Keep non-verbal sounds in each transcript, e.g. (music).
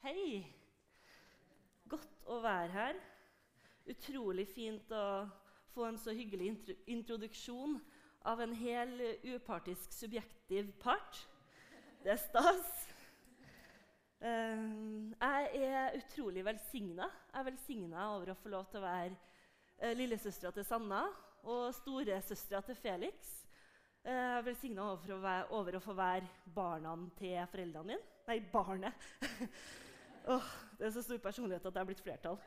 Hei! Godt å være her. Utrolig fint å få en så hyggelig introduksjon av en hel upartisk, subjektiv part. Det er stas. Eh, jeg er utrolig velsigna. Jeg er velsigna over å få lov til å være uh, lillesøstera til Sanna og storesøstera til Felix. Jeg er velsigna over, over, å få være barna til foreldrene mine. Nei, barnet. (laughs) oh, det er så stor personlighet at det er blitt flertall.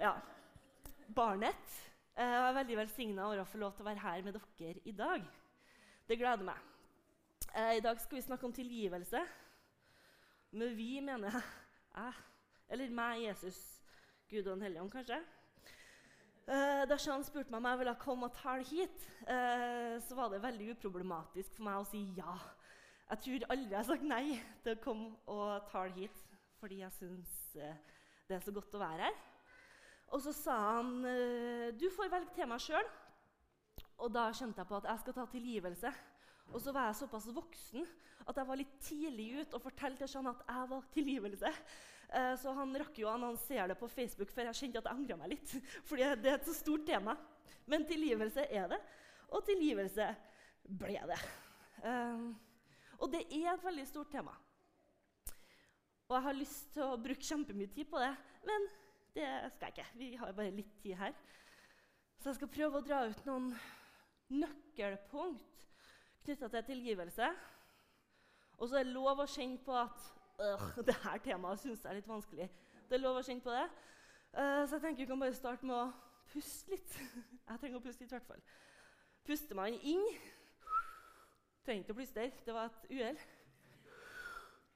Ja. Barnet. Jeg er veldig velsigna over å få lov til å være her med dere i dag. Det gleder meg. Eh, I dag skal vi snakke om tilgivelse. Med vi mener jeg jeg, eller meg, Jesus, Gud og Den hellige ånd, kanskje. Uh, da Sean spurte meg om jeg ville komme og tale hit, uh, så var det veldig uproblematisk for meg å si ja. Jeg tror aldri jeg har sagt nei til å komme og tale hit, fordi jeg syns uh, det er så godt å være her. Og så sa han du får velge tema sjøl. Og da skjønte jeg på at jeg skal ta tilgivelse. Og så var jeg såpass voksen at jeg var litt tidlig ute og fortalte Sean at jeg var tilgivelse. Eh, så han rakk jo å annonsere det på Facebook før jeg kjente at jeg angra meg litt. (laughs) fordi det er et så stort tema. Men tilgivelse er det, og tilgivelse ble det. Eh, og det er et veldig stort tema. Og jeg har lyst til å bruke kjempemye tid på det, men det skal jeg ikke. Vi har bare litt tid her. Så jeg skal prøve å dra ut noen nøkkelpunkt knytta til tilgivelse. Og så er det lov å kjenne på at øh, det her temaet syns jeg er litt vanskelig. Det er lov å kjenne på det. Uh, så jeg tenker vi kan bare starte med å puste litt. (laughs) Jeg trenger å puste litt, i hvert fall. Puster man inn Trenger ikke å plystre, det var et uhell.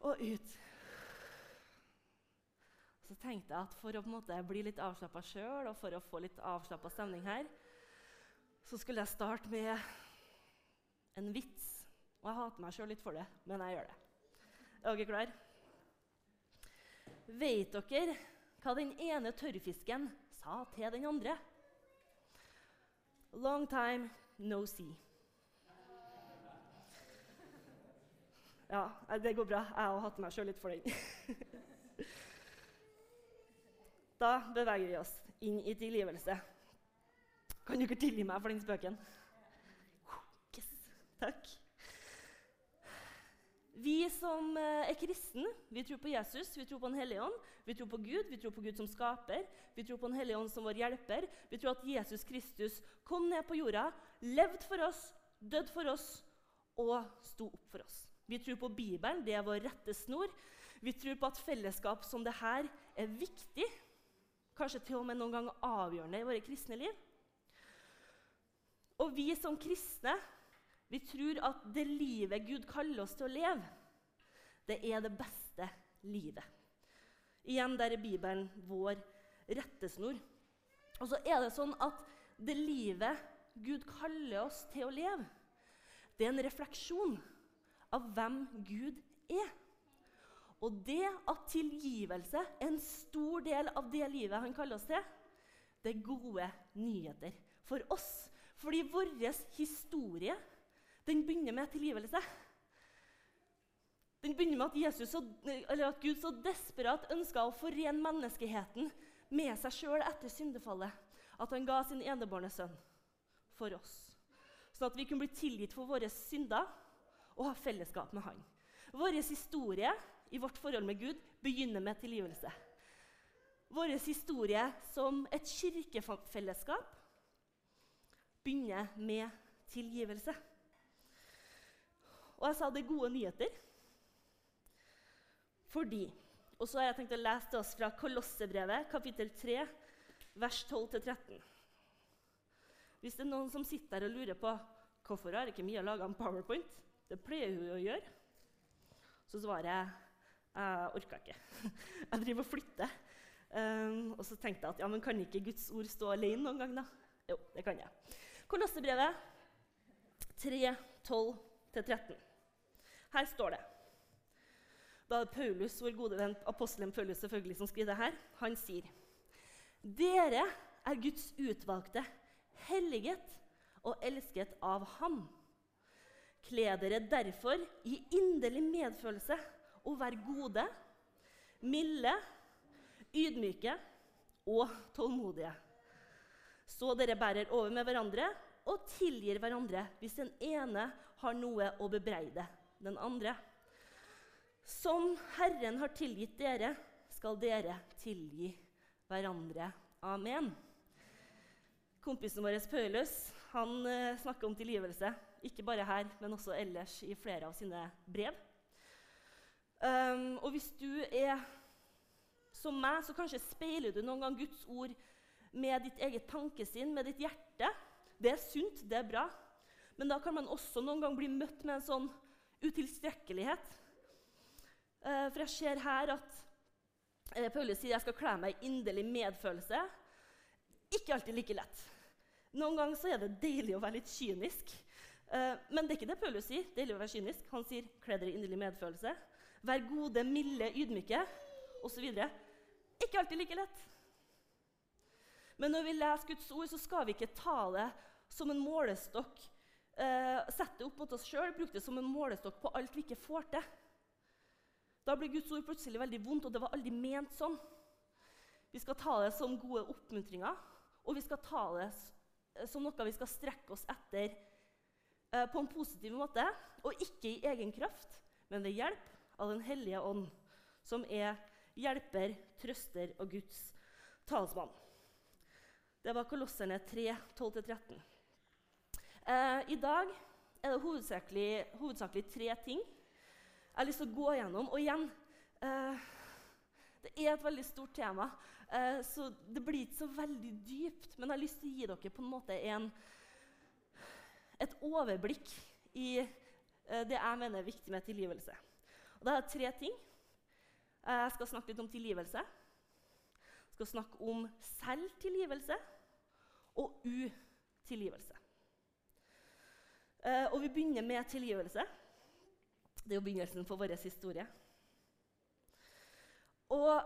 Og ut. Så tenkte jeg at for å på en måte bli litt avslappa sjøl og for å få litt avslappa stemning her, så skulle jeg starte med en vits. Og jeg hater meg sjøl litt for det, men jeg gjør det. Er dere klare? Vet dere hva den ene tørrfisken sa til den andre? Long time no see. Ja, det går bra. Jeg har hatt meg sjøl litt for den. (laughs) da beveger vi oss inn i tilgivelse. Kan dere tilgi meg for den spøken? Yes. Takk. Vi som eh, er kristne, vi tror på Jesus, vi tror på Den hellige ånd, vi tror på Gud, vi tror på Gud som skaper, vi tror på Den hellige ånd som vår hjelper. Vi tror at Jesus Kristus kom ned på jorda, levde for oss, døde for oss og sto opp for oss. Vi tror på Bibelen, det er vår rettesnor. Vi tror på at fellesskap som det her er viktig, kanskje til og med noen ganger avgjørende i våre kristne liv. Og vi som kristne vi tror at det livet Gud kaller oss til å leve, det er det beste livet. Igjen der er Bibelen vår rettesnor. Og så er det sånn at det livet Gud kaller oss til å leve, det er en refleksjon av hvem Gud er. Og det at tilgivelse er en stor del av det livet han kaller oss til, det er gode nyheter for oss. Fordi vår historie den begynner med tilgivelse. Den begynner med at, Jesus, at Gud så desperat ønska å forene menneskeheten med seg sjøl etter syndefallet at han ga sin enebårne sønn for oss. Sånn at vi kunne bli tilgitt for våre synder og ha fellesskap med han. Vår historie i vårt forhold med Gud begynner med tilgivelse. Vår historie som et kirkefellesskap begynner med tilgivelse. Og jeg sa det er gode nyheter. Fordi Og så har jeg tenkt å lese til oss fra Kolossebrevet, kapittel 3, vers 12-13. Hvis det er noen som sitter her og lurer på hvorfor har ikke Mia laga en powerpoint, det pleier hun å gjøre, så svarer jeg jeg orka ikke. (laughs) Jeg driver og flytter. Um, og så tenkte jeg at ja, men kan ikke Guds ord stå alene noen gang, da? Jo, det kan jeg. Kolossebrevet 3, 12-13. Her står det Da er Paulus, vår gode venn apostelen Paulus selvfølgelig som skriver det her, han sier Dere er Guds utvalgte, helliget og elsket av Ham. Kle dere derfor i inderlig medfølelse og vær gode. milde, ydmyke og tålmodige. Så dere bærer over med hverandre og tilgir hverandre hvis den ene har noe å bebreide den andre. Som Herren har tilgitt dere, skal dere tilgi hverandre. Amen. Kompisen vår Paulus han uh, snakker om tilgivelse. Ikke bare her, men også ellers i flere av sine brev. Um, og hvis du er som meg, så kanskje speiler du noen gang Guds ord med ditt eget tankesinn, med ditt hjerte. Det er sunt, det er bra. Men da kan man også noen gang bli møtt med en sånn utilstrekkelighet. Uh, for jeg ser her at uh, Paulus sier jeg skal kle meg i inderlig medfølelse. Ikke alltid like lett. Noen ganger så er det deilig å være litt kynisk. Uh, men det er ikke det Paulus sier. deilig å være kynisk. Han sier kle dere i inderlig medfølelse. Vær gode, milde, ydmyke osv. Ikke alltid like lett. Men når vi leser Guds ord, så skal vi ikke ta det som en målestokk. Eh, sette det opp mot oss sjøl, bruke det som en målestokk på alt vi ikke får til. Da blir Guds ord plutselig veldig vondt, og det var aldri ment sånn. Vi skal ta det som gode oppmuntringer, og vi skal ta det som noe vi skal strekke oss etter eh, på en positiv måte, og ikke i egen kraft, men ved hjelp av Den hellige ånd, som er hjelper, trøster og Guds talsmann. Det var Kolosserne 3, 12-13. Eh, I dag er det hovedsakelig, hovedsakelig, tre ting jeg har lyst til å gå gjennom. Og igjen eh, Det er et veldig stort tema, eh, så det blir ikke så veldig dypt. Men jeg har lyst til å gi dere på en måte en, et overblikk i eh, det jeg mener er viktig med tilgivelse. Og det er tre ting. Jeg skal snakke litt om tilgivelse. Jeg skal snakke om selvtilgivelse og utilgivelse. Eh, og vi begynner med tilgivelse. Det er jo begynnelsen på vår historie. Og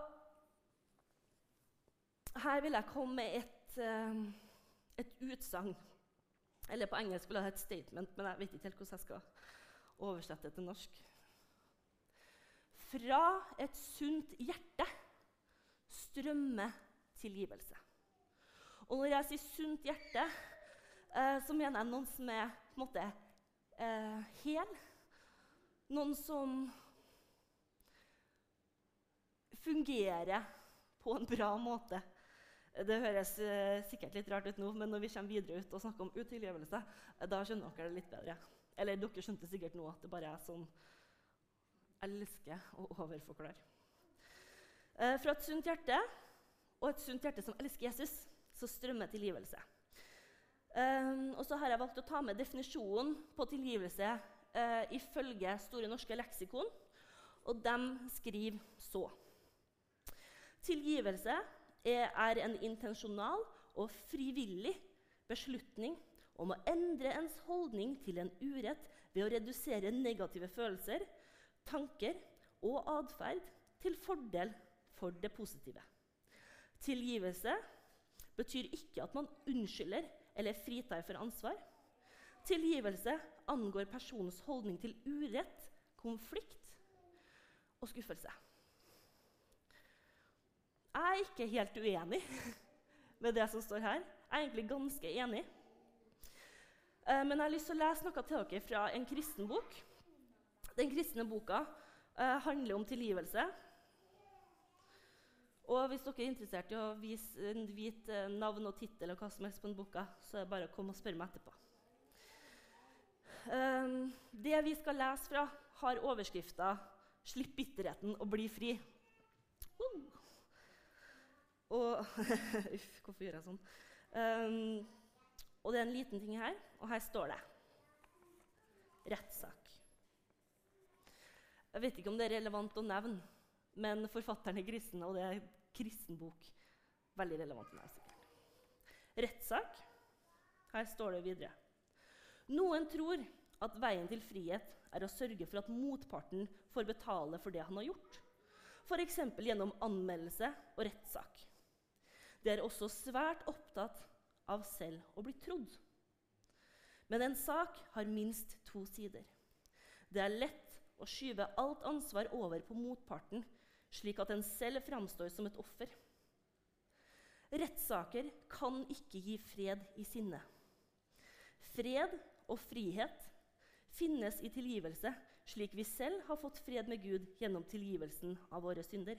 her vil jeg komme med et, eh, et utsagn. Eller på engelsk vil jeg ha et statement, men jeg vet ikke helt hvordan jeg skal oversette det til norsk. Fra et sunt hjerte strømmer tilgivelse. Og når jeg sier sunt hjerte, eh, så mener jeg noen som er på en måte eh, hel. Noen som fungerer på en bra måte. Det høres eh, sikkert litt rart ut nå, men når vi kommer videre ut og snakker om utilgivelse, da skjønner dere det litt bedre. Eller dere skjønte sikkert nå at det bare er som elsker å overforklare. Eh, fra et sunt hjerte og et sunt hjerte som elsker Jesus, så strømmer tilgivelse. Eh, og så har jeg valgt å ta med definisjonen på tilgivelse eh, ifølge Store norske leksikon. Og de skriver så. Tilgivelse er, en intensjonal og frivillig beslutning om å endre ens holdning til en urett ved å redusere negative følelser tanker og atferd til fordel for det positive. Tilgivelse betyr ikke at man unnskylder eller fritar for ansvar. Tilgivelse angår personens holdning til urett, konflikt og skuffelse. Jeg er ikke helt uenig (laughs) med det som står her. Jeg er egentlig ganske enig. Eh, men jeg har lyst til å lese noe til dere fra en kristen bok den kristne boka eh, handler om tilgivelse. Og hvis dere er interessert i å vise, vite navn og tittel og hva som helst på den boka, så er det bare å komme og spørre meg etterpå. Um, det vi skal lese fra, har overskrifta 'Slipp bitterheten og bli fri'. Uh. Og (laughs) Uff, hvorfor gjør jeg sånn? Um, og det er en liten ting her, og her står det rettssak. Jeg vet ikke om det er relevant å nevne, men forfatteren er kristen, og det er kristen bok. Veldig relevant nevne, sikkert. Rettssak. Her står det videre. Noen tror at veien til frihet er å sørge for at motparten får betale for det han har gjort. F.eks. gjennom anmeldelse og rettssak. De er også svært opptatt av selv å bli trodd. Men en sak har minst to sider. Det er lett å skyver alt ansvar over på motparten slik at en selv framstår som et offer. Rettssaker kan ikke gi fred i sinnet. Fred og frihet finnes i tilgivelse, slik vi selv har fått fred med Gud gjennom tilgivelsen av våre synder.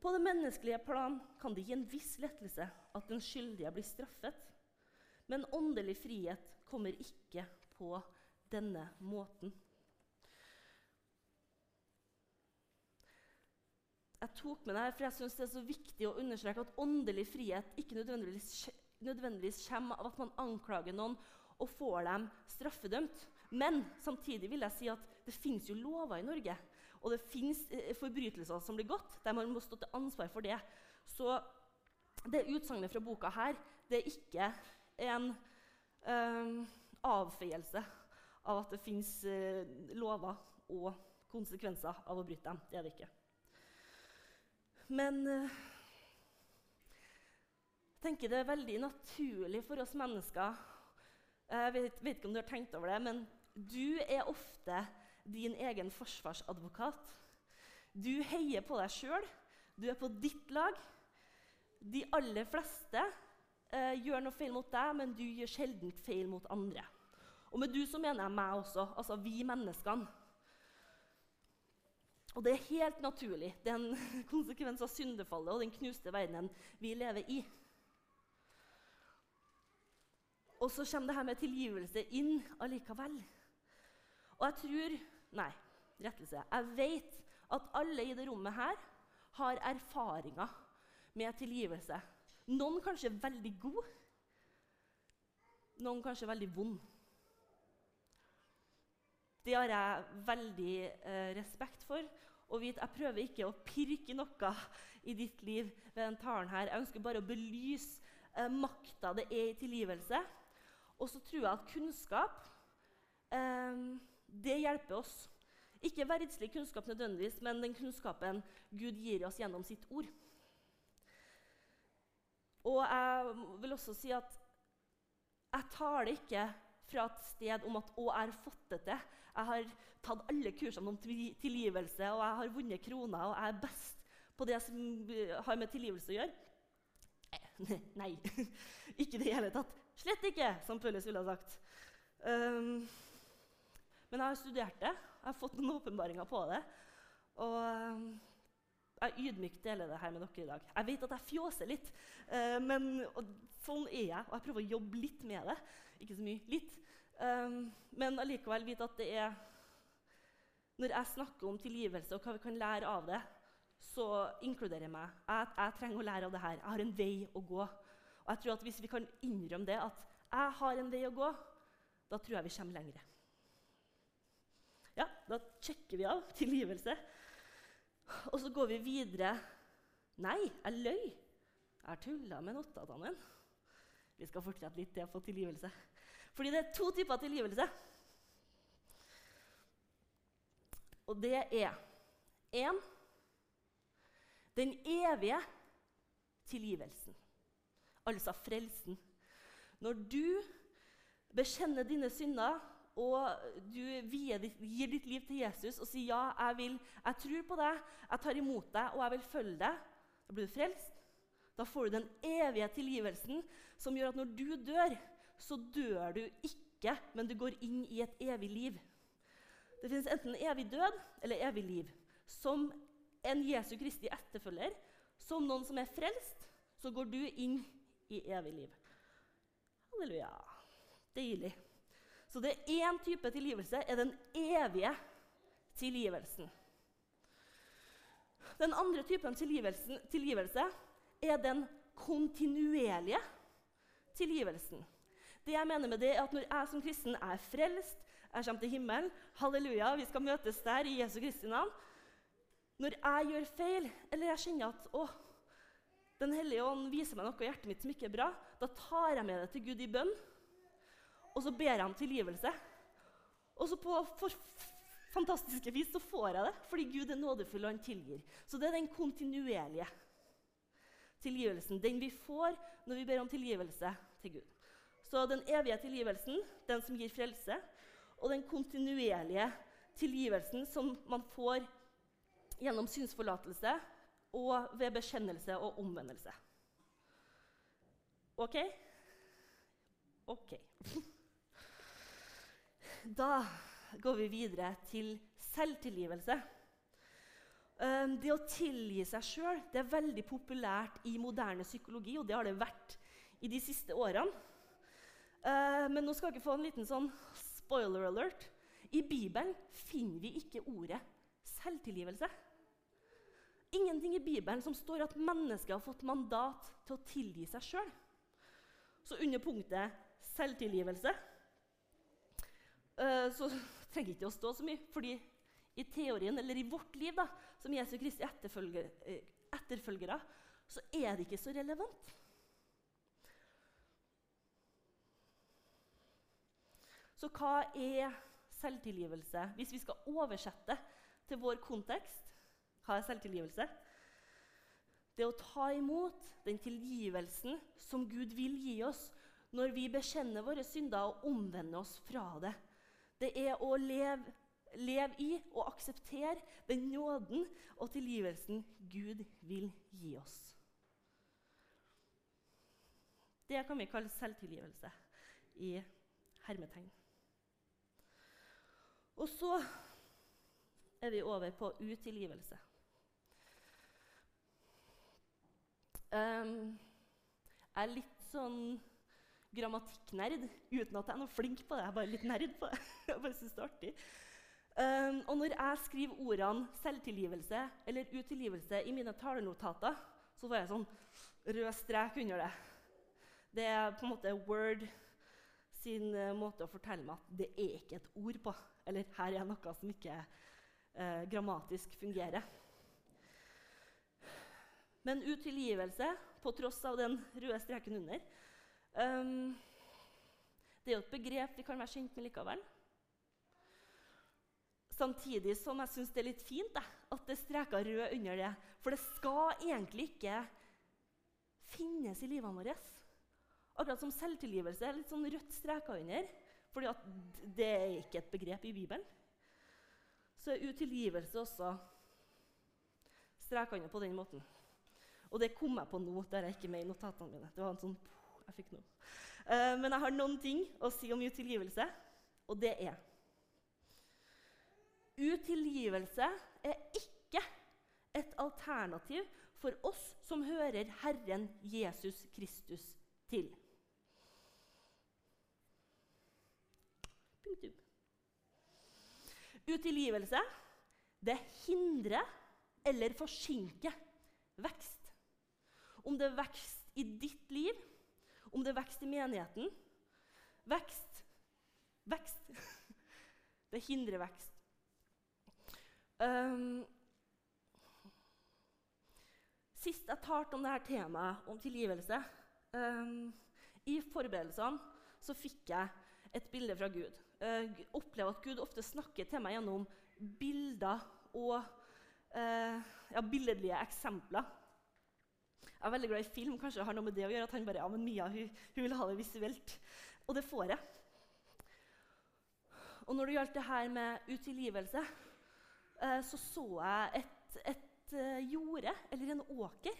På det menneskelige plan kan det gi en viss lettelse at den skyldige blir straffet, men åndelig frihet kommer ikke på denne måten. Jeg tok med det her, for jeg synes det er så viktig å understreke at åndelig frihet ikke nødvendigvis, nødvendigvis kommer av at man anklager noen og får dem straffedømt. Men samtidig vil jeg si at det fins jo lover i Norge. Og det fins eh, forbrytelser som blir gått, der man må stå til ansvar for det. Så det utsagnet fra boka her det er ikke en um, avfeielse av at det fins uh, lover og konsekvenser av å bryte dem. Det er det ikke. Men uh, jeg tenker det er veldig naturlig for oss mennesker Jeg vet, vet, ikke om du har tenkt over det, men du er ofte din egen forsvarsadvokat. Du heier på deg sjøl. Du er på ditt lag. De aller fleste eh, gjør noe feil mot deg, men du gjør sjelden feil mot andre. Og med du så mener jeg meg også, altså vi menneskene. Og det er helt naturlig. Det er en (laughs) konsekvens av syndefallet og den knuste verdenen vi lever i. Og så kommer det her med tilgivelse inn allikevel. Og jeg tror Nei, rettelse. Jeg vet at alle i det rommet her har erfaringer med tilgivelse. Noen kanskje veldig god, noen kanskje veldig vond. Det har jeg veldig eh, respekt for. Og vite Jeg prøver ikke å pirke noe i ditt liv ved den talen her. Jeg ønsker bare å belyse eh, makta det er i tilgivelse. Og så tror jeg at kunnskap eh, det hjelper oss. Ikke verdslig kunnskap nødvendigvis, men den kunnskapen Gud gir oss gjennom sitt ord. Og jeg vil også si at jeg taler ikke fra et sted om at 'å, jeg har fått det til'. Jeg har tatt alle kursene om tilgivelse, og jeg har vunnet kroner, og jeg er best på det som har med tilgivelse å gjøre. (laughs) Nei, (laughs) ikke i det hele tatt. Slett ikke, som Paulus ville ha sagt. Um, men jeg har studert det, jeg har fått noen åpenbaringer på det. Og um, jeg ydmykt deler det her med dere i dag. Jeg vet at jeg fjåser litt, uh, men sånn er jeg. Og jeg prøver å jobbe litt med det. Ikke så mye, litt. Um, men allikevel vite at det er Når jeg snakker om tilgivelse og hva vi kan lære av det, så inkluderer jeg meg. Jeg, jeg trenger å lære av det her. Jeg har en vei å gå. Og jeg tror at Hvis vi kan innrømme det, at jeg har en vei å gå, da tror jeg vi kommer lenger. Ja, da sjekker vi av tilgivelse. Og så går vi videre. Nei, jeg løy. Jeg har tulla med notatene mine. Vi skal fortsette litt til å få tilgivelse. Fordi det er to typer tilgivelse. Og det er én den evige tilgivelsen, altså frelsen. Når du bekjenner dine synder og du gir ditt liv til Jesus og sier ja, jeg, vil, jeg tror på deg, jeg tar imot deg og jeg vil følge deg, da blir du frelst. Da får du den evige tilgivelsen som gjør at når du dør, så dør du ikke, men du går inn i et evig liv. Det finnes enten evig død eller evig liv. Som en Jesu Kristi etterfølger, som noen som er frelst, så går du inn i evig liv. Halleluja. Deilig. Så det er én type tilgivelse, er den evige tilgivelsen. Den andre typen tilgivelse er den kontinuerlige tilgivelsen. Det jeg mener med det er at Når jeg som kristen er frelst, jeg kommer til himmelen, halleluja, vi skal møtes der i Jesu Kristi navn Når jeg gjør feil, eller jeg kjenner at å, Den hellige ånd viser meg noe i hjertet mitt som ikke er bra, da tar jeg med det til Gud i bønn, og så ber jeg om tilgivelse. Og så på fantastiske vis så får jeg det, fordi Gud er nådefull og han tilgir. Så det er den kontinuerlige tilgivelsen. Den vi får når vi ber om tilgivelse til Gud. Så den evige tilgivelsen, den som gir frelse, og den kontinuerlige tilgivelsen som man får gjennom synsforlatelse og ved bekjennelse og omvendelse. OK? OK. (laughs) Da går vi videre til selvtilgivelse. Um, det å tilgi seg sjøl er veldig populært i moderne psykologi, og det har det vært i de siste årene. Uh, men nå skal dere få en liten sånn spoiler alert. I Bibelen finner vi ikke ordet selvtilgivelse. Ingenting i Bibelen som står at mennesket har fått mandat til å tilgi seg sjøl. Så under punktet selvtilgivelse uh, så trenger ikke å stå så mye. fordi i teorien, eller i vårt liv da, som Jesu Kristi etterfølger, eh, etterfølgere, så er det ikke så relevant. Så hva er selvtilgivelse? Hvis vi skal oversette til vår kontekst, hva er selvtilgivelse? Det å ta imot den tilgivelsen som Gud vil gi oss når vi bekjenner våre synder og omvender oss fra det. Det er å leve, leve i og akseptere den nåden og tilgivelsen Gud vil gi oss. Det kan vi kalle selvtilgivelse i hermetegn. Og så er vi over på utilgivelse. Um, jeg er litt sånn grammatikknerd uten at jeg er noe flink på det. Jeg er bare litt nerd på det. (laughs) jeg bare synes det er artig. Um, og når jeg skriver ordene selvtilgivelse eller utilgivelse i mine talenotater, så får jeg sånn rød strek under det. Det er på en måte Word sin uh, måte å fortelle meg at det er ikke et ord på. Eller her er noe som ikke eh, grammatisk fungerer. Men utilgivelse, på tross av den røde streken under, um, det er jo et begrep vi kan være kjent med likevel. Samtidig som jeg syns det er litt fint da, at det streker rød under det. For det skal egentlig ikke finnes i livet vårt. Akkurat som selvtilgivelse er litt sånn rødt streka under. Fordi det er ikke et begrep i Bibelen. Så er utilgivelse også strekende på den måten. Og det kom jeg på nå. der jeg ikke med i notatene mine. Det var en sånn jeg fikk nå. Uh, men jeg har noen ting å si om utilgivelse, og det er Utilgivelse er ikke et alternativ for oss som hører Herren Jesus Kristus til. Punktum. Utilgivelse det hindrer eller forsinker vekst. Om det er vekst i ditt liv, om det er vekst i menigheten Vekst. Vekst. (laughs) Det hindrer vekst. Um, sist jeg talte om dette temaet, om tilgivelse um, I forberedelsene så fikk jeg et bilde fra Gud. Uh, opplever at Gud ofte snakker til meg gjennom bilder og uh, ja, billedlige eksempler. Jeg er veldig glad i film. Kanskje har noe med det å gjøre. at han bare, ja, men Mia hun, hun vil ha det visuelt. Og det får jeg. Og når det gjaldt det her med utilgivelse, eh, så så jeg et, et uh, jorde, eller en åker.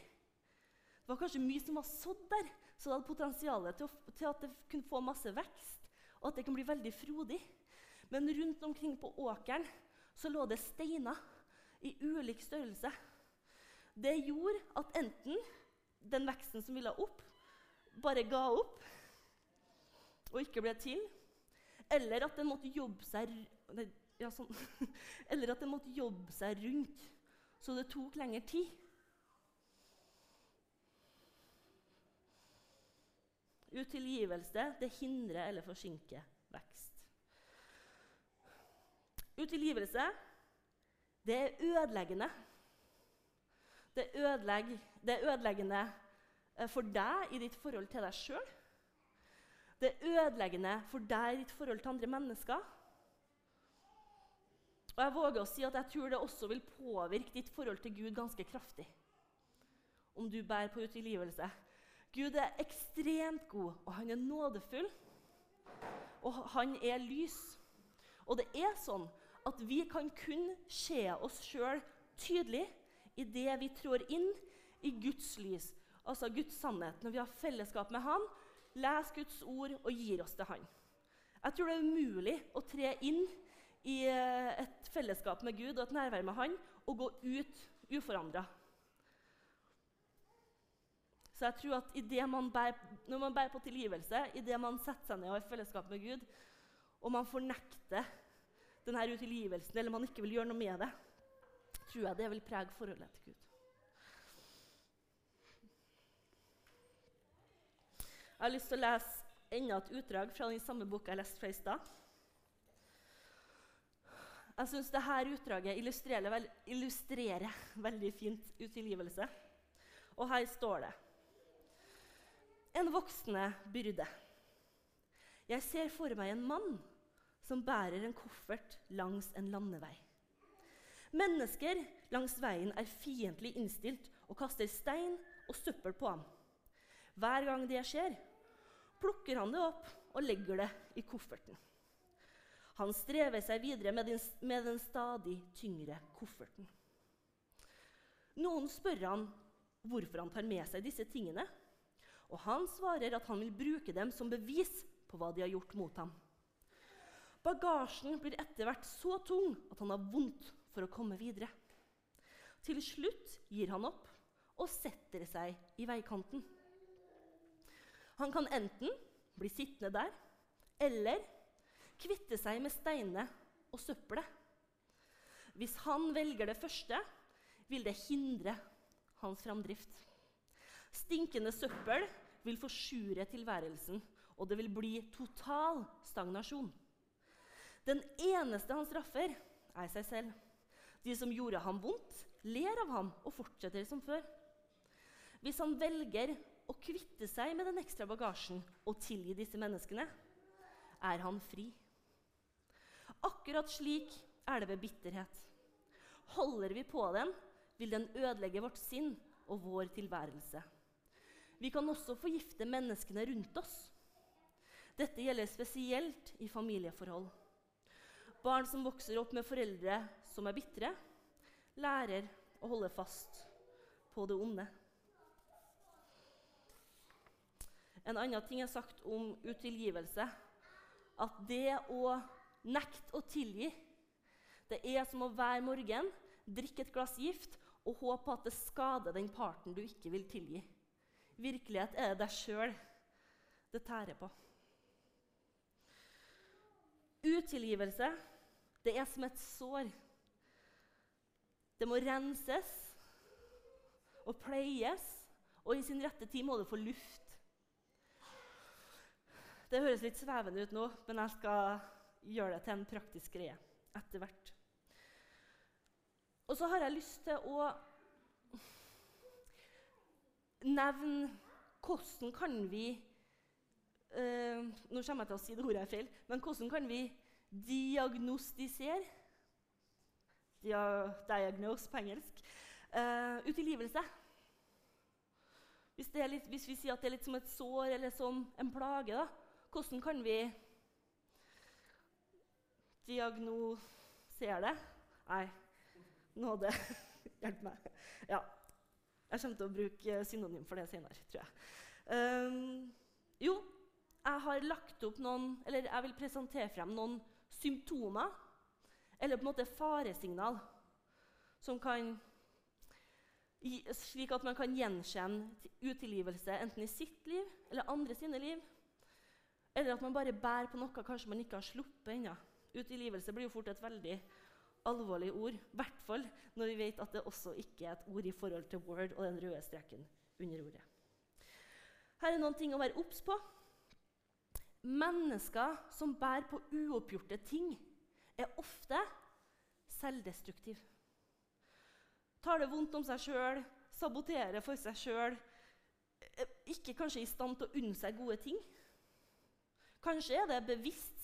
Det var kanskje mye som var sådd der, så det hadde potensial til, til, at det kunne få masse vekst, og at det kan bli veldig frodig. Men rundt omkring på åkeren så lå det steiner i ulik størrelse. Det gjorde at enten den veksten som ville opp, bare ga opp og ikke ble til. Eller at den måtte jobbe seg, ja, sånn. (laughs) Måtte jobbe seg rundt, så det tok lengre tid. Utilgivelse det hindrer eller forsinker vekst. Utilgivelse det er ødeleggende det, ødelegg, det er ødeleggende eh, for deg i ditt forhold til deg sjøl. Det er ødeleggende for deg i ditt forhold til andre mennesker. Og jeg våger å si at jeg tror det også vil påvirke ditt forhold til Gud ganske kraftig. Om du bærer på utilgivelse. Gud er ekstremt god, og han er nådefull. Og han er lys. Og det er sånn at vi kan kun se oss sjøl tydelig i det vi trår inn i Guds lys, altså Guds sannhet, når vi har fellesskap med Han, leser Guds ord og gir oss til Han. Jeg tror det er umulig å tre inn i eh, et fellesskap med Gud og et nærvær med Han og gå ut uforandra. Så jeg tror at man bærer, Når man bærer på tilgivelse, idet man setter seg ned og har fellesskap med Gud, og man fornekter denne utilgivelsen, eller man ikke vil gjøre noe med det, tror jeg det vil prege forholdet til Gud. Jeg har lyst til å lese enda et utdrag fra den samme boka jeg leste fra i stad. Jeg syns dette utdraget illustrerer, illustrerer veldig fint utilgivelse. Og her står det En voksne byrde. Jeg ser for meg en mann som bærer en koffert langs en landevei. Mennesker langs veien er fiendtlig innstilt og kaster stein og søppel på ham. Hver gang det skjer, plukker han det opp og legger det i kofferten. Han strever seg videre med den, med den stadig tyngre kofferten. Noen spør han hvorfor han tar med seg disse tingene, og han svarer at han vil bruke dem som bevis på hva de har gjort mot ham. Bagasjen blir etter hvert så tung at han har vondt for å komme videre. Til slutt gir han opp og setter seg i veikanten. Han kan enten bli sittende der eller kvitte seg med steinene og søppelet. Hvis han velger det første, vil det hindre hans framdrift. Stinkende søppel vil forsure tilværelsen, og det vil bli total stagnasjon. Den eneste han straffer, er seg selv. De som gjorde ham vondt, ler av ham og fortsetter som før. Hvis han velger å kvitte seg med den ekstra bagasjen og tilgi disse menneskene, er han fri. Akkurat slik er det ved bitterhet. Holder vi på den, vil den ødelegge vårt sinn og vår tilværelse. Vi kan også forgifte menneskene rundt oss. Dette gjelder spesielt i familieforhold. Barn som vokser opp med foreldre som er bitre, lærer å holde fast på det onde. En annen ting er sagt om utilgivelse. At det å nekte å tilgi Det er som å hver morgen drikke et glass gift og håpe at det skader den parten du ikke vil tilgi. Virkelighet er det deg sjøl det tærer på. Utilgivelse det er som et sår. Det må renses og pleies, og i sin rette tid må det få luft. Det høres litt svevende ut nå, men jeg skal gjøre det til en praktisk greie etter hvert. Og så har jeg lyst til å nevne hvordan kan vi uh, Nå kommer jeg til å si det ordet feil, men hvordan kan vi diagnostisere dia, Diagnose på engelsk. Uh, utilgivelse. Hvis, litt, hvis, vi sier at det er litt som et sår eller som en plage, da, hvordan kan vi diagnosere det? Nei, nåde. (laughs) Hjelp meg. Ja. Jeg kommer til å bruke synonym for det senere, tror jeg. Um, jo, jeg har lagt opp noen, eller jeg vil presentere frem noen symptomer eller på en måte faresignal som kan slik at man kan gjenkjenne utilgivelse enten i sitt liv eller andre sine liv. Eller at man bare bærer på noe kanskje man ikke har sluppet ennå. Utilgivelse blir jo fort et veldig alvorlig ord. I hvert fall når vi vet at det også ikke er et ord i forhold til Word og den røde streken under ordet. Her er noen ting å være obs på. Mennesker som bærer på uoppgjorte ting, er ofte selvdestruktive. Tar det vondt om seg sjøl, saboterer for seg sjøl. Ikke kanskje i stand til å unne seg gode ting. Kanskje er, bevisst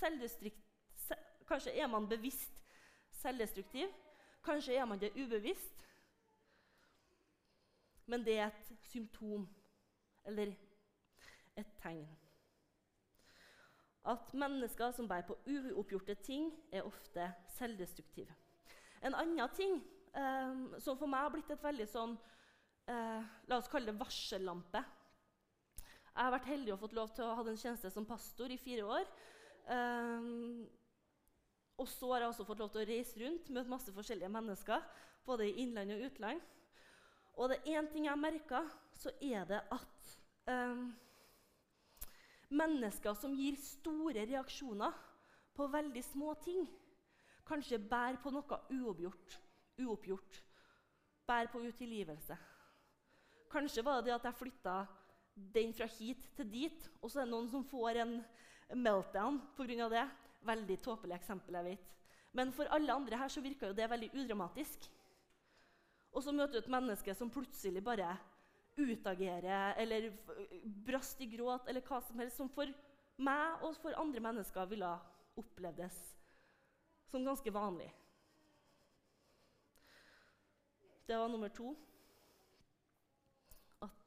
kanskje er man bevisst selvdestruktiv. Kanskje er man det ubevisst. Men det er et symptom eller et tegn at mennesker som bærer på uoppgjorte ting, er ofte selvdestruktive. En annen ting eh, som for meg har blitt et veldig sånn eh, La oss kalle det varsellampe. Jeg har vært heldig og fått lov til å ha en tjeneste som pastor i fire år. Um, og så har jeg også fått lov til å reise rundt, møte masse forskjellige mennesker. Både i innland og utland. Og det er én ting jeg merka, så er det at um, mennesker som gir store reaksjoner på veldig små ting, kanskje bærer på noe uoppgjort. uoppgjort. Bærer på utilgivelse. Kanskje var det at jeg flytta den fra hit til dit, og så er det noen som får en meltdown pga. det. Veldig tåpelig eksempel, jeg vet. Men for alle andre her så virka det veldig udramatisk. Og så møter du et menneske som plutselig bare utagerer eller brast i gråt eller hva som helst, som for meg og for andre mennesker ville opplevdes som ganske vanlig. Det var nummer to.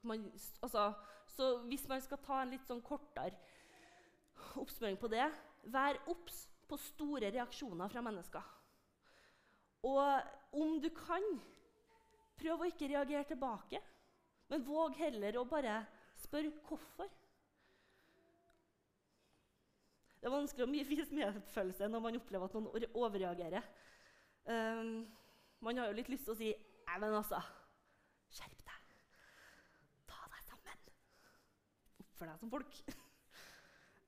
Man, altså, så hvis man skal ta en litt sånn kortere oppsummering på det Vær obs på store reaksjoner fra mennesker. Og om du kan, prøv å ikke reagere tilbake, men våg heller å bare spørre hvorfor. Det er vanskelig å vise medfølelse når man opplever at noen overreagerer. Um, man har jo litt lyst til å si Nei, men altså Skjerp deg. Ta deg sammen. Oppfør deg som folk. (laughs)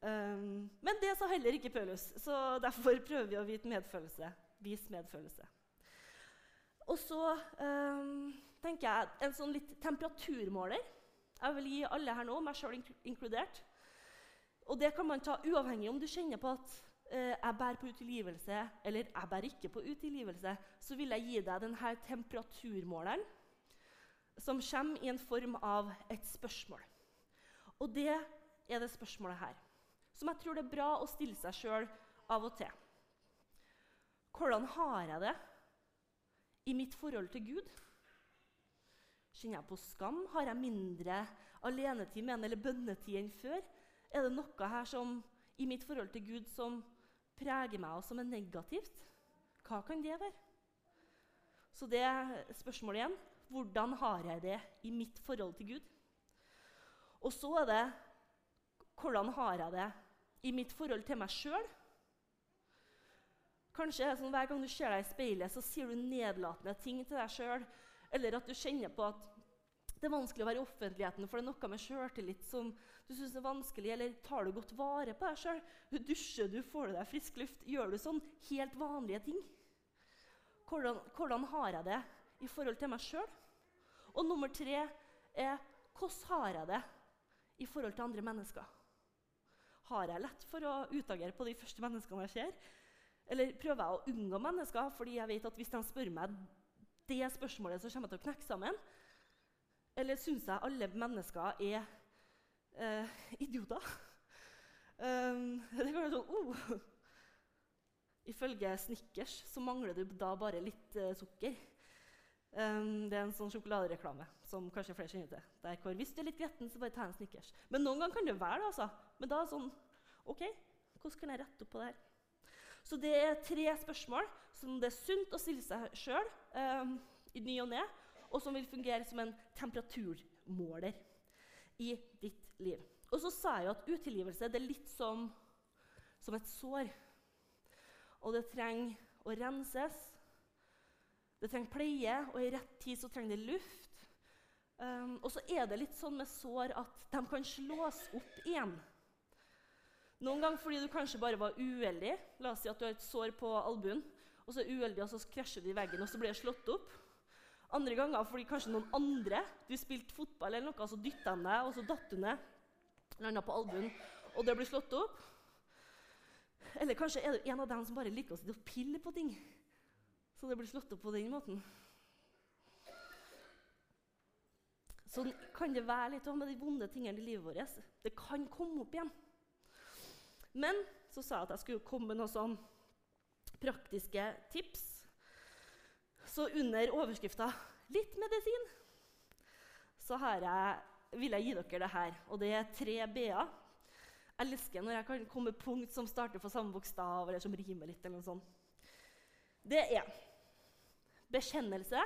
Um, men det sa heller ikke Paulus, så derfor (laughs) prøver vi å vite medfølelse. Vis medfølelse. Og så um, tenker jeg en sånn litt temperaturmåler. Jeg vil gi alle her nå, meg sjøl inkludert. Og det kan man ta uavhengig om du kjenner på at uh, jeg bærer på utilgivelse eller jeg bærer ikke på utilgivelse. Så vil jeg gi deg denne temperaturmåleren som kommer i en form av et spørsmål. Og det er det spørsmålet her som jeg tror det er bra å stille seg sjøl av og til. Hvordan har jeg det i mitt forhold til Gud? Kjenner jeg på skam? Har jeg mindre alenetid med en eller bønnetid enn før? Er det noe her som, i mitt forhold til Gud som preger meg og som er negativt? Hva kan det være? Så det er spørsmålet igjen. Hvordan har jeg det i mitt forhold til Gud? Og så er det hvordan har jeg det i mitt forhold til meg sjøl. Kanskje er det sånn Hver gang du ser deg i speilet, så sier du nedlatende ting til deg sjøl. Eller at du kjenner på at det er vanskelig å være i offentligheten, for det er noe med sjøltillit som du syns er vanskelig. Eller tar du godt vare på deg sjøl? Du dusjer, du får deg frisk luft. Gjør du sånn helt vanlige ting? Hvordan, hvordan har jeg det i forhold til meg sjøl? Og nummer tre er hvordan har jeg det i forhold til andre mennesker? Har jeg lett for å utagere på de første menneskene jeg ser? Eller prøver jeg å unngå mennesker fordi jeg vet at hvis de spør meg det spørsmålet, så kommer jeg til å knekke sammen? Eller syns jeg alle mennesker er eh, idioter? Um, det være sånn oh. Ifølge Snickers så mangler du da bare litt eh, sukker. Um, det er en sånn sjokoladereklame som kanskje flere kjenner til. Der hvor Hvis du er litt gretten, så bare ta en Snickers. Men noen ganger kan det være det. altså. Men da er det sånn OK, hvordan kan jeg rette opp på det her? Så det er tre spørsmål som det er sunt å stille seg sjøl um, i ny og ne, og som vil fungere som en temperaturmåler i ditt liv. Og så sa jeg jo at utilgivelse det er litt som, som et sår. Og det trenger å renses det trenger pleie, og i rett tid så trenger det luft. Um, og så er det litt sånn med sår at de kan slås opp igjen. Noen ganger fordi du kanskje bare var uheldig. La oss si at du har et sår på albuen, og så er uheldig, og så krasjer du i veggen, og så blir det slått opp. Andre ganger fordi kanskje noen andre Du spilte fotball eller noe, så dytta de deg, og så datt du ned. Landa på albuen, og det blir slått opp. Eller kanskje er du en av dem som bare liker å sitte og pille på ting. Så det blir slått opp på den måten. Sånn kan det være litt med de vonde tingene i livet vårt. Det kan komme opp igjen. Men så sa jeg at jeg skulle komme med noen sånn praktiske tips. Så under overskrifta 'Litt medisin' så jeg, vil jeg gi dere det her. Og det er tre b-er. Jeg elsker når jeg kan komme punkt som starter på samme bokstav, eller som rimer litt. eller noe sånt. Det er bekjennelse,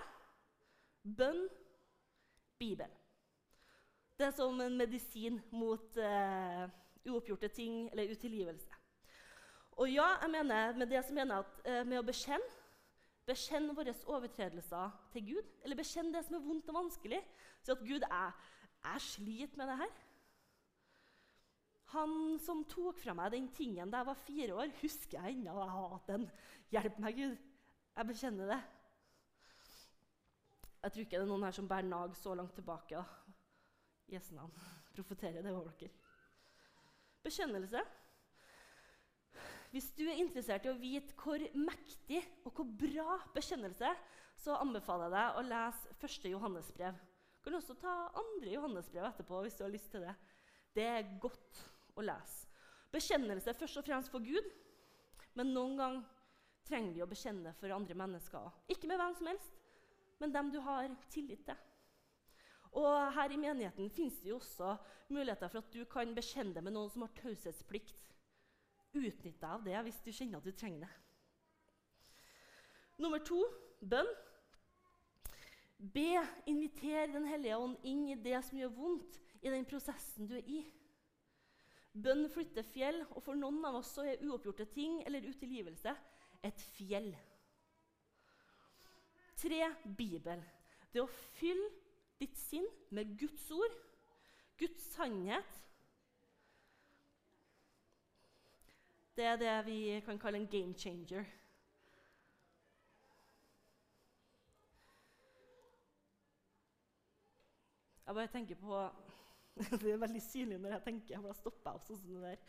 bønn, Bibel. Det er som en medisin mot eh, uoppgjorte ting eller utilgivelse. Og ja, jeg mener med det som mener at eh, med å bekjenne Bekjenn våre overtredelser til Gud. Eller bekjenn det som er vondt og vanskelig. Si at Gud, jeg, jeg sliter med det her. Han som tok fra meg den tingen da jeg var fire år, husker jeg ennå. Jeg hatt den. Hjelp meg, Gud. Jeg bekjenner det. Jeg tror ikke det er noen her som bærer nag så langt tilbake. Jesu han Profeterer det over dere. Bekjennelse. Hvis du er interessert i å vite hvor mektig og hvor bra bekjennelse så anbefaler jeg deg å lese første Johannesbrev. Du kan også ta andre Johannesbrev etterpå hvis du har lyst til det. Det er godt å lese. Bekjennelse er først og fremst for Gud, men noen ganger trenger vi å bekjenne for andre mennesker. Ikke med hvem som helst, men dem du har tillit til. Og her i menigheten fins det jo også muligheter for at du kan bekjenne deg med noen som har taushetsplikt. Utnytt deg av det hvis du kjenner at du trenger det. Nummer to bønn. Be, inviter Den hellige ånd inn i det som gjør vondt i den prosessen du er i. Bønn flytter fjell, og for noen av oss så er uoppgjorte ting eller utilgivelse et fjell. Tre Bibel. Det å fylle ditt sinn med Guds ord, Guds sannhet. Det er det vi kan kalle en game changer. Jeg bare tenker på (laughs) Det er veldig synlig når jeg tenker, for da stopper jeg opp sånn som det der.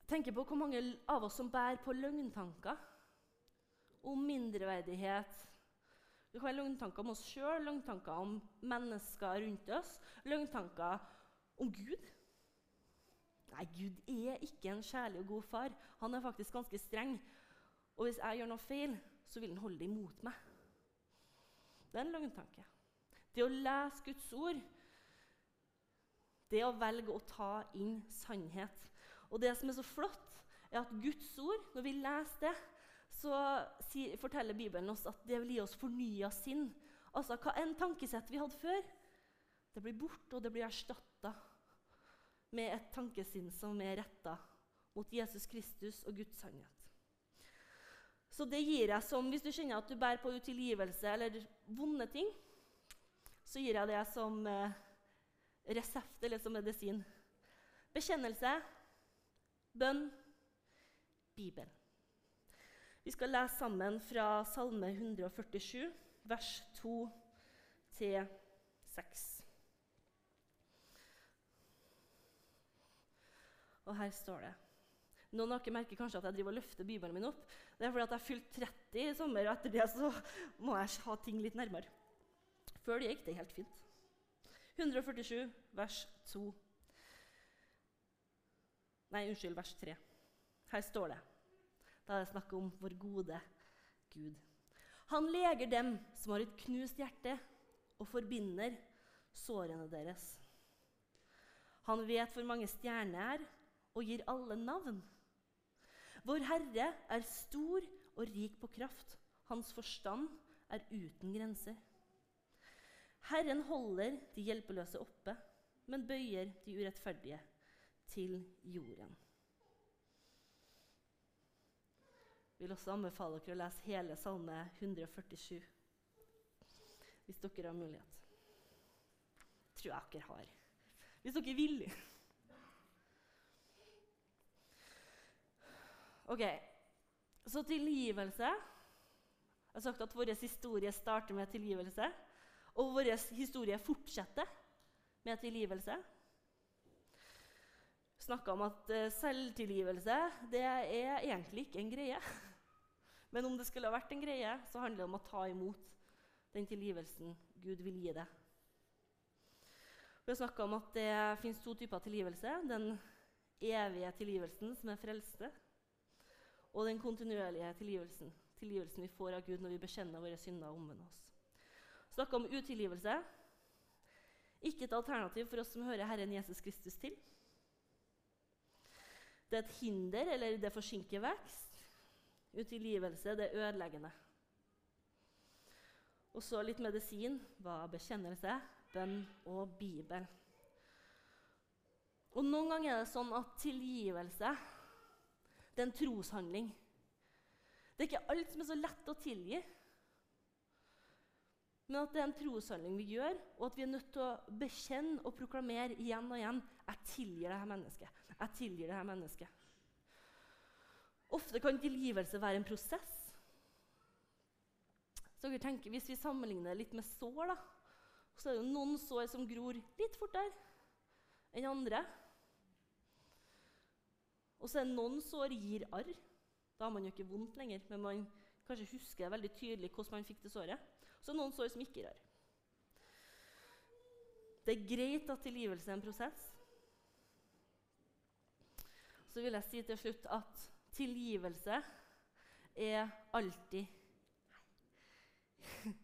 Jeg tenker på hvor mange av oss som bærer på løgntanker om mindreverdighet, det kan være løgntanker om oss sjøl, løgntanker om mennesker rundt oss, løgntanker om Gud. Nei, Gud er ikke en kjærlig og god far. Han er faktisk ganske streng. Og hvis jeg gjør noe feil, så vil han holde det imot meg. Det er en løgntanke. Det å lese Guds ord, det å velge å ta inn sannhet. Og det som er så flott, er at Guds ord, når vi leser det, så forteller Bibelen oss at det vil gi oss fornya sinn. Altså hva en tankesett vi hadde før, det blir borte, og det blir erstatta med et tankesinn som er retta mot Jesus Kristus og Guds sannhet. Så det gir jeg som Hvis du kjenner at du bærer på utilgivelse eller vonde ting, så gir jeg det som eh, resept eller som medisin. Bekjennelse, bønn, Bibelen. Vi skal lese sammen fra Salme 147, vers 2 til 6. Og her står det Noen av dere merker kanskje at jeg driver og løfter Bibelen min opp. Det er fordi at jeg fylte 30 i sommer, og etter det så må jeg ha ting litt nærmere. Før det gikk det helt fint. 147, vers 2. Nei, unnskyld, vers 3. Her står det da er det snakk om vår gode Gud. Han leger dem som har et knust hjerte, og forbinder sårene deres. Han vet hvor mange stjerner er, og gir alle navn. Vår Herre er stor og rik på kraft. Hans forstand er uten grenser. Herren holder de hjelpeløse oppe, men bøyer de urettferdige til jorden. Jeg vil også anbefale dere å lese hele Salme 147 hvis dere har mulighet. tror jeg dere har. Hvis dere vil. Ok, Så tilgivelse. Jeg har sagt at vår historie starter med tilgivelse. Og vår historie fortsetter med tilgivelse. Snakka om at eh, selvtilgivelse det er egentlig ikke en greie. Men om det skulle ha vært en greie, så handler det om å ta imot den tilgivelsen Gud vil gi deg. Vi har snakka om at det fins to typer tilgivelse. Den evige tilgivelsen, som er frelste, og den kontinuerlige tilgivelsen. Tilgivelsen vi får av Gud når vi bekjenner våre synder og omvender oss. Snakka om utilgivelse. Ikke et alternativ for oss som hører Herren Jesus Kristus til. Det er et hinder, eller det forsinker vekst. Utilgivelse det er ødeleggende. Og så litt medisin var bekjennelse, bønn og Bibel. Og Noen ganger er det sånn at tilgivelse det er en troshandling. Det er ikke alt som er så lett å tilgi. Men at det er en troshandling vi gjør, og at vi er nødt til å bekjenne og proklamere igjen og igjen jeg tilgir dette mennesket. Jeg tilgir dette mennesket. Ofte kan tilgivelse være en prosess. Så dere tenker, Hvis vi sammenligner litt med sår, da, så er det noen sår som gror litt fortere enn andre. Og så er det noen sår gir arr. Da har man jo ikke vondt lenger, men man kanskje husker veldig tydelig hvordan man fikk det såret. Så er det noen sår som ikke gir arr. Det er greit at tilgivelse er en prosess. Så vil jeg si til slutt at tilgivelse er alltid (laughs)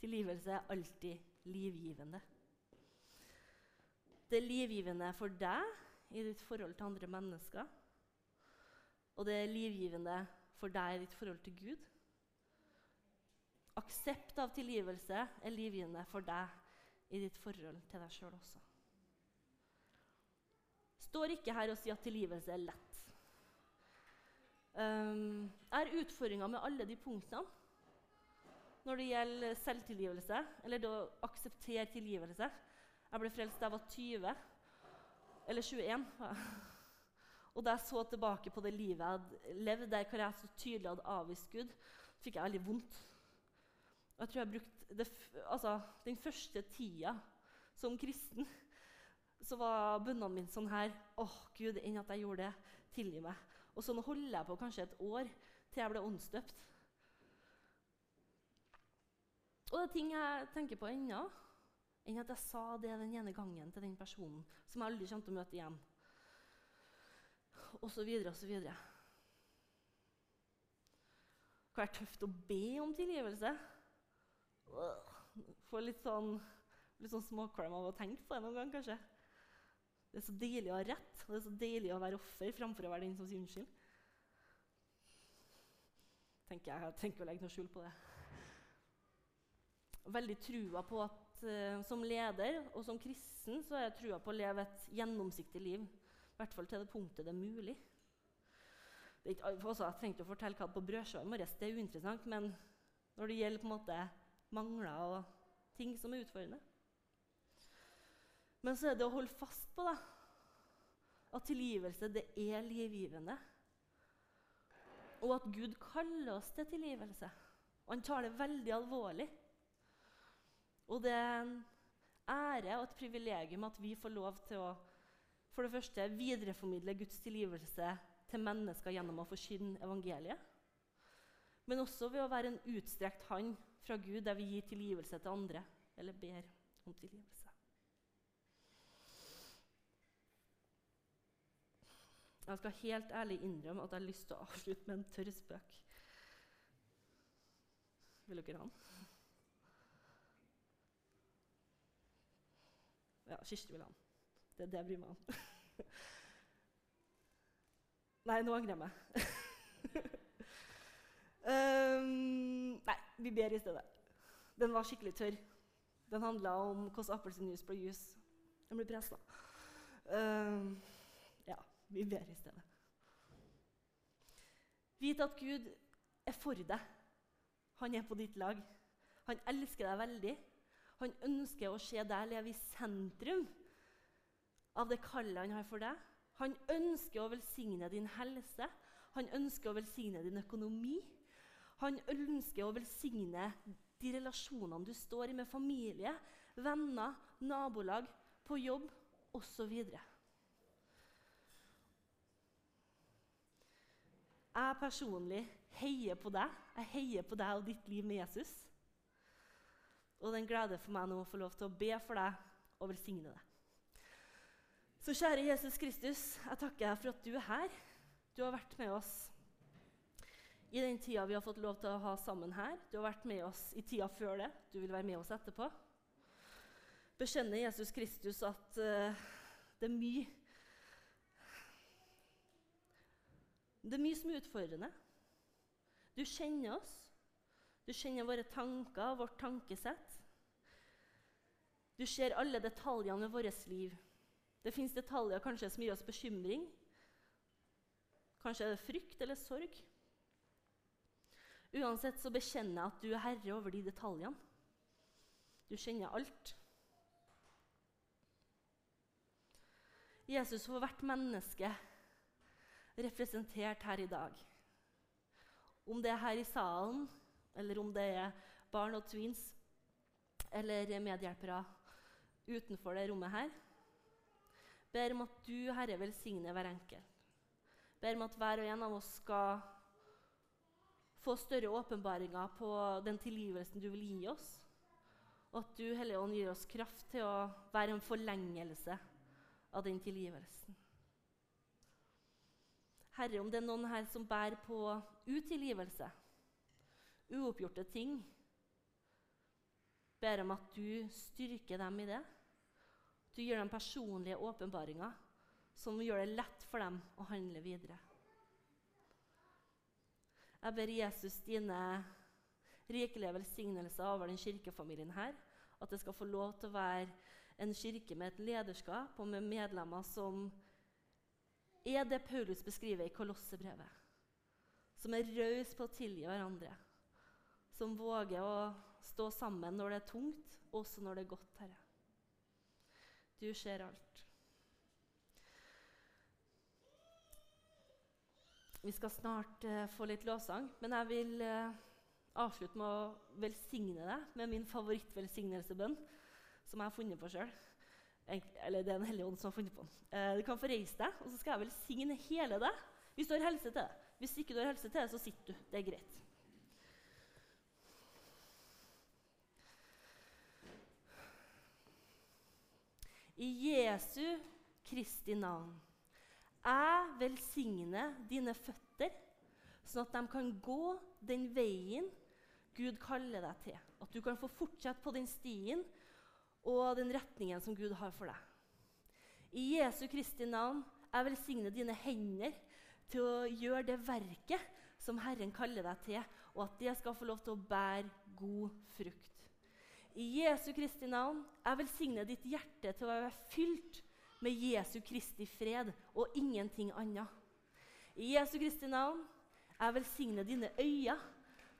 Tilgivelse er alltid livgivende. Det er livgivende for deg i ditt forhold til andre mennesker. Og det er livgivende for deg i ditt forhold til Gud. Aksept av tilgivelse er livgivende for deg i ditt forhold til deg sjøl også. Står ikke her og sier at tilgivelse er lett. Um, jeg har med alle de punktene når det gjelder selvtilgivelse, eller det å akseptere tilgivelse. Jeg ble frelst da jeg var 20, eller 21. (laughs) Og da jeg så tilbake på det livet jeg hadde levd, der hvor jeg så tydelig hadde avvist Gud, fikk jeg veldig vondt. Og jeg tror jeg brukte altså, Den første tida som kristen så var bønnene mine sånn her Å, Gud, enn at jeg gjorde det. Tilgi meg. Og sånn holder jeg på kanskje et år til jeg ble åndsdøpt. Og det er ting jeg tenker på ennå, enn at jeg sa det den ene gangen til den personen som jeg aldri kommer til å møte igjen. Og så videre og så videre. Det kan være tøft å be om tilgivelse. Få litt sånn, litt sånn småkvalm av å tenke på det noen gang, kanskje. Det er så deilig å ha rett, og det er så deilig å være offer framfor å være den som sier unnskyld. Tenker jeg, jeg tenker å legge noe skjul på det. Veldig trua på at uh, som leder og som kristen så har jeg trua på å leve et gjennomsiktig liv. I hvert fall til det punktet det er mulig. Det er ikke, også, jeg trengte å fortelle hva på brødskiva i morges, det er uinteressant. Men når det gjelder på en måte mangler og ting som er utfordrende, men så er det å holde fast på da, at tilgivelse det er livgivende. Og at Gud kaller oss til tilgivelse. Og han tar det veldig alvorlig. Og det er en ære og et privilegium at vi får lov til å for det første videreformidle Guds tilgivelse til mennesker gjennom å forkynne evangeliet. Men også ved å være en utstrekt hand fra Gud der vi gir tilgivelse til andre eller ber om tilgivelse. Jeg skal helt ærlig innrømme at jeg har lyst til å avslutte med en tørr spøk. Vil dere ha den? Ja, Kirsti vil ha den. Det er det jeg bryr meg om. Nei, nå angrer jeg meg. um, nei, vi ber i stedet. Den var skikkelig tørr. Den handla om hvordan appelsinjuice ble juice. Den ble pressa. Um, vi ber i stedet. Vit at Gud er for deg. Han er på ditt lag. Han elsker deg veldig. Han ønsker å se deg leve i sentrum av det kallet han har for deg. Han ønsker å velsigne din helse, han ønsker å velsigne din økonomi. Han ønsker å velsigne de relasjonene du står i med familie, venner, nabolag, på jobb osv. Jeg personlig heier på deg. Jeg heier på deg og ditt liv med Jesus. Og det er en glede for meg nå å få lov til å be for deg og velsigne deg. Så kjære Jesus Kristus, jeg takker deg for at du er her. Du har vært med oss i den tida vi har fått lov til å ha sammen her. Du har vært med oss i tida før det. Du vil være med oss etterpå. Bekjenner Jesus Kristus at uh, det er mye Det er mye som er utfordrende. Du kjenner oss. Du kjenner våre tanker, vårt tankesett. Du ser alle detaljene ved vårt liv. Det fins detaljer kanskje som gir oss bekymring. Kanskje er det frykt eller sorg. Uansett så bekjenner jeg at du er herre over de detaljene. Du kjenner alt. Jesus for hvert menneske representert her i dag. Om det er her i salen, eller om det er barn og twins eller medhjelpere utenfor det rommet her. Ber om at du, Herre, velsigner hver enkelt. Ber om at hver og en av oss skal få større åpenbaringer på den tilgivelsen du vil gi oss. Og at du, Hellige Ånd, gir oss kraft til å være en forlengelse av den tilgivelsen. Herre, om det er noen her som bærer på utilgivelse, uoppgjorte ting, ber om at du styrker dem i det. Du gir dem personlige åpenbaringer som gjør det lett for dem å handle videre. Jeg ber Jesus dine rikelige velsignelser over den kirkefamilien her. At det skal få lov til å være en kirke med et lederskap og med medlemmer som er det Paulus beskriver i Kolossebrevet. Som er raus på å tilgi hverandre. Som våger å stå sammen når det er tungt, også når det er godt, Herre. Du ser alt. Vi skal snart uh, få litt lovsang, men jeg vil uh, avslutte med å velsigne deg med min favorittvelsignelsebønn, som jeg har funnet på sjøl. Eller det er en hellig ånd som har funnet på den. Uh, du kan få reise deg, og så skal jeg velsigne hele deg hvis du har helse til det. Hvis ikke du har helse til det, så sitter du. Det er greit. I Jesu Kristi navn jeg velsigner dine føtter, sånn at de kan gå den veien Gud kaller deg til. At du kan få fortsette på den stien og den retningen som Gud har for deg. I Jesu Kristi navn jeg velsigner dine hender til å gjøre det verket som Herren kaller deg til, og at det skal få lov til å bære god frukt. I Jesu Kristi navn jeg velsigner ditt hjerte til å være fylt med Jesu Kristi fred og ingenting annet. I Jesu Kristi navn jeg velsigner dine øyne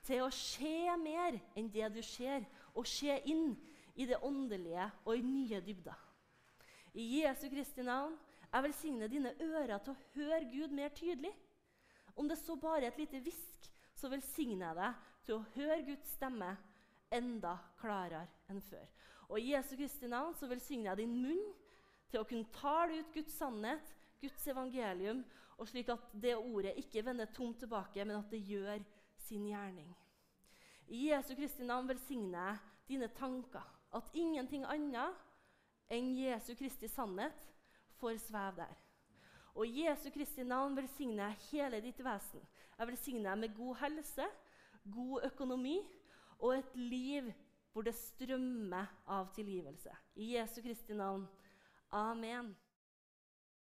til å se mer enn det du ser, og se inn i det åndelige og i nye dybder. I Jesu Kristi navn jeg velsigner dine ører til å høre Gud mer tydelig. Om det så bare et lite hvisk, så velsigner jeg deg til å høre Guds stemme enda klarere enn før. Og I Jesu Kristi navn så velsigner jeg din munn til å kunne tale ut Guds sannhet, Guds evangelium, og slik at det ordet ikke vender tomt tilbake, men at det gjør sin gjerning. I Jesu Kristi navn velsigner jeg dine tanker, at ingenting annet enn Jesu Kristi sannhet får sveve der. Og Jesu Kristi navn velsigner jeg hele ditt vesen. Jeg velsigner deg med god helse, god økonomi og et liv hvor det strømmer av tilgivelse. I Jesu Kristi navn. Amen.